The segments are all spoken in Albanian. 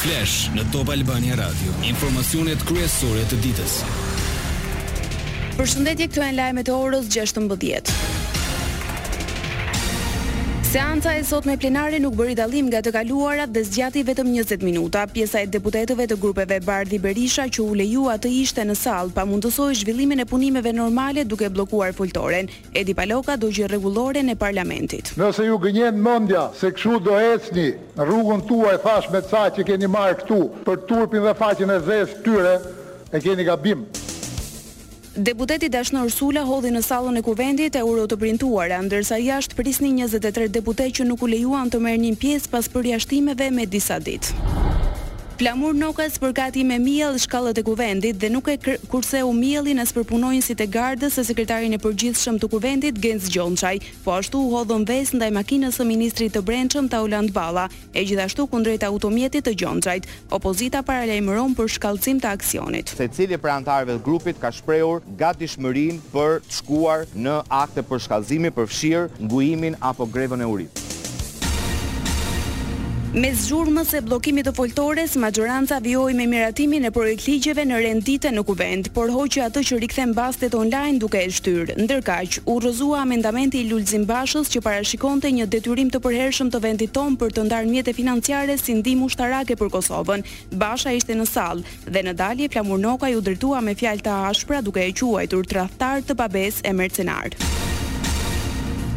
Flash në Top Albania Radio, informacionet kryesore të ditës. Përshëndetje, këtu janë lajmet e orës 16. Seanca e sotme plenare nuk bëri dallim nga të kaluarat dhe zgjati vetëm 20 minuta. Pjesa e deputetëve të grupeve Bardhi Berisha që u lejua të ishte në sallë pamundësoi zhvillimin e punimeve normale duke bllokuar foltoren. Edi Paloka dogji rregulloren e parlamentit. Nëse ju gënjen mëndja se kshu do ecni në rrugën tuaj thash me ca që keni marrë ktu për turpin dhe faqen e zezë të tyre e keni gabim. Deputeti Dashnor Sula hodhi në sallën e Kuvendit euro të printuara, ndërsa jashtë prisnin njëzet e tre deputetë që nuk u lejuan të merrnin pjesë pas përjashtimeve me disa ditë. Flamur Noka spërkati me miell shkallët e Kuvendit dhe nuk e kurseu miellin as për punonjësit e Gardës e Sekretarin e Përgjithshëm të Kuvendit, Genc Gjonçaj. Po ashtu u hodhën vezë ndaj makinës së Ministrit të Brendshëm, Taulant Balla, e gjithashtu kundrejt automjetit të Gjonçajt. Opozita paralajmëron për shkallëzim të aksionit. Secili prej anëtarëve të grupit ka shprehur gatishmërinë për të shkuar në akte përshkallëzimi, përfshirë ngujimin apo grevën e urisë. Mes zhurmës e bllokimit të foltores, maxhoranca vijoi me miratimin e projektligjeve në rend dite në Kuvend, por hoqi atë që rikthen bastet online duke e shtyrë. Ndërkaq, u rrëzua amendamenti i Lulzim Bashës që parashikonte një detyrim të përhershëm të vendit tonë për të ndarë mjete financiare si ndihmë ushtarake për Kosovën. Basha ishte në sallë. Dhe në dalje, Flamur Noka iu drejtua me fjalë të ashpra duke e quajtur tradhtar të pabesë e mercenar.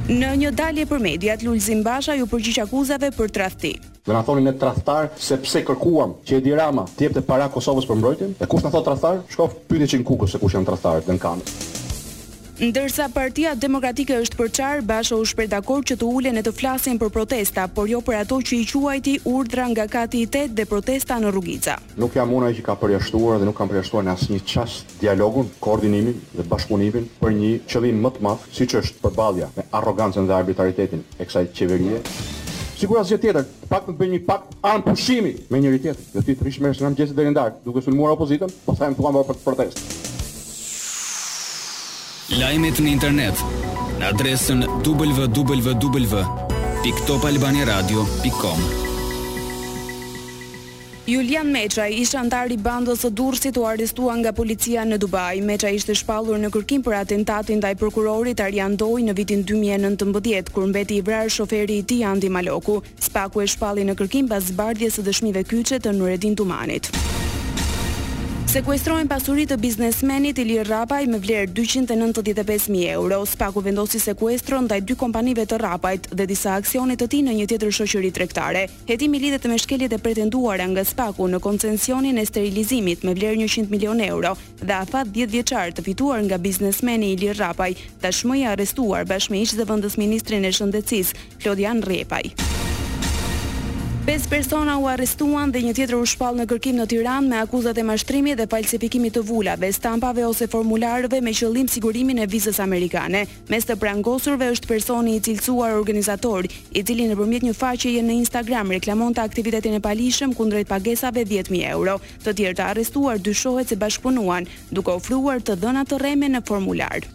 Në një dalje për mediat, Lulzim Basha iu përgjigj akuzave për tradhti. Do na thoni ne tradhtarë sepse kërkuam që Edi Rama të jepte para Kosovës për mbrojtjen? E kush na thotë tradhtarë? Shko pyeti në Kukës se kush janë tradhtarët dhe në Kamëz. Ndërsa Partia Demokratike është përçarë, Basha u shpreh dakord që të ulen e të flasin për protesta, por jo për ato që i quajti urdhra nga kati i tetë dhe protesta në rrugica. Nuk jam unë ai që ka përjashtuar dhe nuk kam përjashtuar në asnjë çast dialogun, koordinimin dhe bashkëpunimin për një qëllim më të madh, siç është përballja me arrogancën dhe arbitraritetin e kësaj qeverie. Sikur asgjë tjetër, të paktën të bëjmë një pakt armëpushimi me njëri-tjetrin. Jo ti të rrish meshkujt nga mëngjesi deri në darkë, duke sulmuar opozitën, pastaj më thua mbrapa për protestë. Lajmet në internet në adresën www.topalbaniaradio.com. Julian Meçaj, ish-anëtar i bandës së Durrësit u arrestua nga policia në Dubai. Meçaj ishte shpallur në kërkim për atentatin ndaj prokurorit Arjan Ndoj në vitin dy mijë e nëntëmbëdhjetë, kur mbeti i vrarë shoferi i tij Andi Maloku. Spaku e shpalli në kërkim pas zbardhjes së dëshmive kyçe të Nuredin Dumanit. Sekuestrohen pasuri të biznesmenit Ilir Rrapaj me vlerë dyqind e nëntëdhjetë e pesë mijë euro. Spaku vendosi sekuestro ndaj dy kompanive të Rrapajt dhe disa aksione të tij në një tjetër shoqëri tregtare. Hetimi lidhet me shkeljet e pretenduara nga Spaku në koncensionin e sterilizimit me vlerë njëqind milionë euro dhe afat dhjetë vjeçar të fituar nga biznesmeni Ilir Rrapaj, tashmë i arrestuar bashkë me ish-zëvendësministrin e Shëndetësisë, Klodian Rrjepaj. Pesë persona u arrestuan dhe një tjetër u shpall në kërkim në Tiranë me akuzat e mashtrimit dhe falsifikimit të vulave, stampave ose formularëve me qëllim sigurimin e vizës amerikane. Mes të prangosurve është personi i cilësuar organizator, i cili nëpërmjet një faqeje në Instagram reklamonte aktivitetin e paligjshëm kundrejt pagesave dhjetë mijë euro. Të tjerë të arrestuar dyshohet se bashkëpunuan, duke ofruar të dhëna të rreme në formular.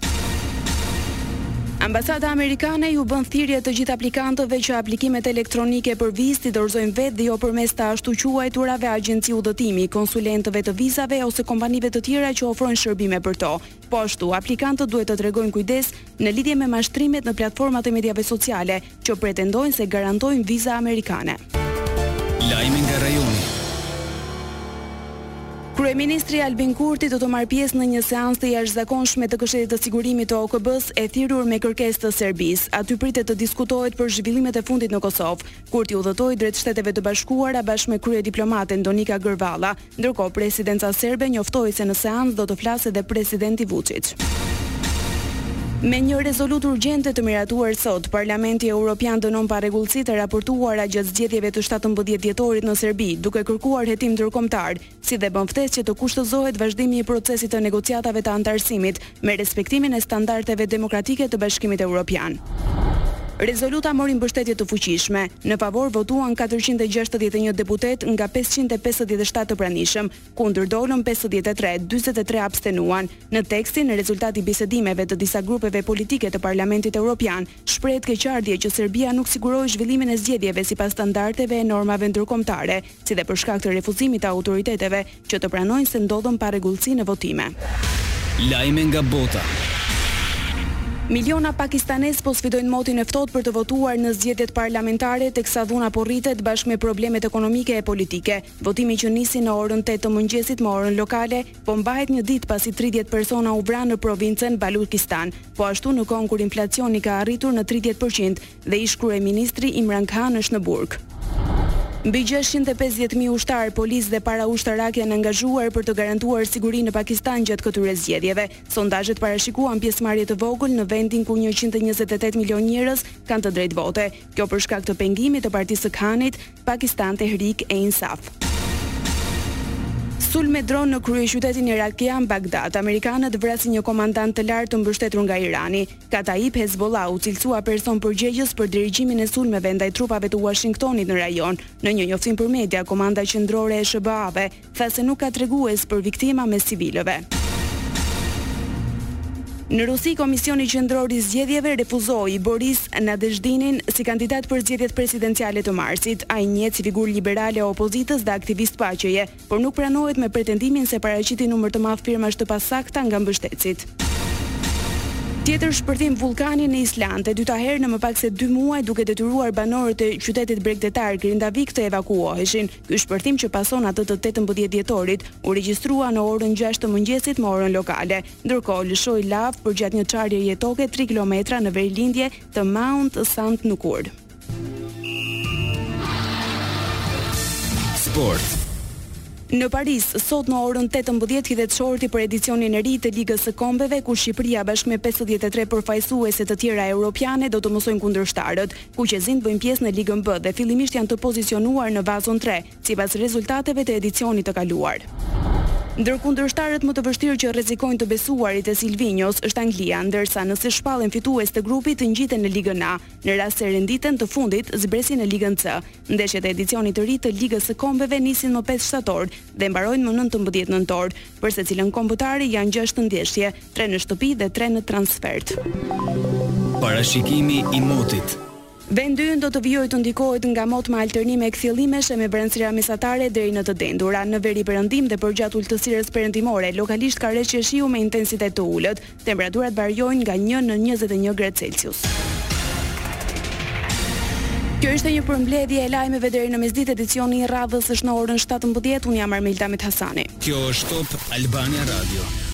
Ambasada amerikane iu bën thirrje të gjithë aplikantëve që aplikimet elektronike për vizë t'i dorëzojnë vetë dhe jo përmes të ashtuquajturave agjenci udhëtimi, konsulentëve të vizave ose kompanive të tjera që ofrojnë shërbime për to. Po ashtu, aplikantët duhet të tregojnë kujdes në lidhje me mashtrimet në platformat e mediave sociale, që pretendojnë se garantojnë viza amerikane. Lajme nga rajoni. Kryeministri Albin Kurti do të marrë pjesë në një seancë të jashtëzakonshme të Këshillit të Sigurimit të OKB-së, e thirrur me kërkesë të Serbisë. Aty pritet të diskutohet për zhvillimet e fundit në Kosovë. Kurti udhëtoi drejt Shteteve të Bashkuara bashkë me kryediplomaten Donika Gërvalla, Ndërkohë, presidenca serbe njoftoi se në seancë do të flasë edhe presidenti Vuçiç. Me një rezolutë urgjente të miratuar sot, Parlamenti Europian dënon parregullsitë e raportuara gjatë zgjedhjeve të shtatëmbëdhjetë dhjetorit në Serbi, duke kërkuar hetim ndërkombëtar, si dhe bën ftesë që të kushtëzohet vazhdimi i procesit të negociatave të anëtarësimit, me respektimin e standardeve demokratike të Bashkimit Europian. Rezoluta mori mbështetje të fuqishme. Në favor votuan 461 deputetë nga 557 të pranishëm, kundër dolën 53, 43 abstenuan. Në tekstin, rezultat i bisedimeve të disa grupeve politike të Parlamentit Europian, shprehet keqardhje që Serbia nuk siguroi zhvillimin e zgjedhjeve sipas standardeve e normave ndërkombëtare, si dhe për shkak të refuzimit të autoriteteve që të pranojnë se ndodhën parregullsi në votime. Lajme nga bota. Miliona pakistanezë po sfidojnë motin e ftohtë për të votuar në zgjedhjet parlamentare, teksa dhuna po rritet bashkë me problemet ekonomike e politike. Votimi që nisi në orën tetë të mëngjesit me orën lokale, po mbahet një ditë pasi tridhjetë persona u vranë në provincën Balukistan, po ashtu në kohën kur inflacioni ka arritur në tridhjetë për qind, dhe ish-kryeministri Imran Khan është në burg. Mbi gjashtëqind e pesëdhjetë mijë ushtarë, policë dhe paraushtarakë janë angazhuar për të garantuar sigurinë në Pakistan gjatë këtyre zgjedhjeve. Sondazhet parashikuan pjesëmarrje të vogël në vendin ku njëqind e njëzet e tetë milionë njerëz kanë të drejtë vote. Kjo për shkak të pengimit të partisë së Khanit, Pakistan Tehrik e Insaf. Sulm me dron në kryeqytetin irakian Bagdad, amerikanët vrasin një komandant të lartë të mbështetur nga Irani. Kataib Hezbollah u cilësua person përgjegjës për dirigjimin e sulmeve ndaj trupave të Uashingtonit në rajon. Në një njoftim për media, Komanda Qendrore e SHBA-ve tha se nuk ka tregues për viktima mes civilëve. Në Rusi, Komisioni Qendror i Zgjedhjeve refuzoi Boris Nadezhdinin si kandidat për zgjedhjet presidenciale të marsit. Ai njihet si figurë liberale e opozitës dhe aktivist paqeje, por nuk pranohet me pretendimin se paraqiti numër të madh firmash të pasakta nga mbështetësit. Tjetër shpërthim vullkani në Islandë, e dyta herë në më pak se dy muaj duke detyruar banorët e qytetit bregdetar Grindavik të evakuoheshin. Ky shpërthim që pason atë të tetëmbëdhjetë dhjetorit, u regjistrua në orën gjashtë të mëngjesit me orën lokale. Ndërkohë, lëshoi lavë përgjatë një çarjeje toke tri kilometra në verilindje të Mount Sundhnukur. Sport. Në Paris, sot në orën 18 hidhet shorti për edicionin e ri të Ligës së Kombeve, ku Shqipëria bashkë me 53 përfaqësuese të tjera europiane do të mësojnë kundërshtarët. Kuqezinjtë bëjnë pjesë në Ligën B dhe fillimisht janë të pozicionuar në vazon tre, sipas rezultateve të edicionit të kaluar. Ndër kundërshtarët më të vështirë që rrezikojnë të besuarit e Silvinjos është Anglia, ndërsa nëse shpallen fitues të grupit, ngjiten në Ligën A, në rast se renditen të fundit zbresin në Ligën C. Ndeshjet e edicionit të ri të Ligës së Kombeve nisin më pesë shtator dhe mbarojnë më nëntëmbëdhjetë nëntor. Për secilën kombëtare janë gjashtë ndeshje, tre në shtëpi dhe tre në transfertë. Parashikimi i motit. Vendi ynë do të vijojë të ndikohet nga mot me alternime kthjellimesh me vranësira mesatare deri në të dendura. Në veriperëndim dhe përgjatë ultësirës perëndimore, lokalisht ka reshje shiu me intensitet të ulët. Temperaturat variojnë nga një në njëzet e një gradë Celsius. Kjo ishte një përmbledhje e lajmeve deri në mesditë edicioni i radhës është në orën 17. Unë jam Armelda Mithasani. Kjo është Top Albania Radio.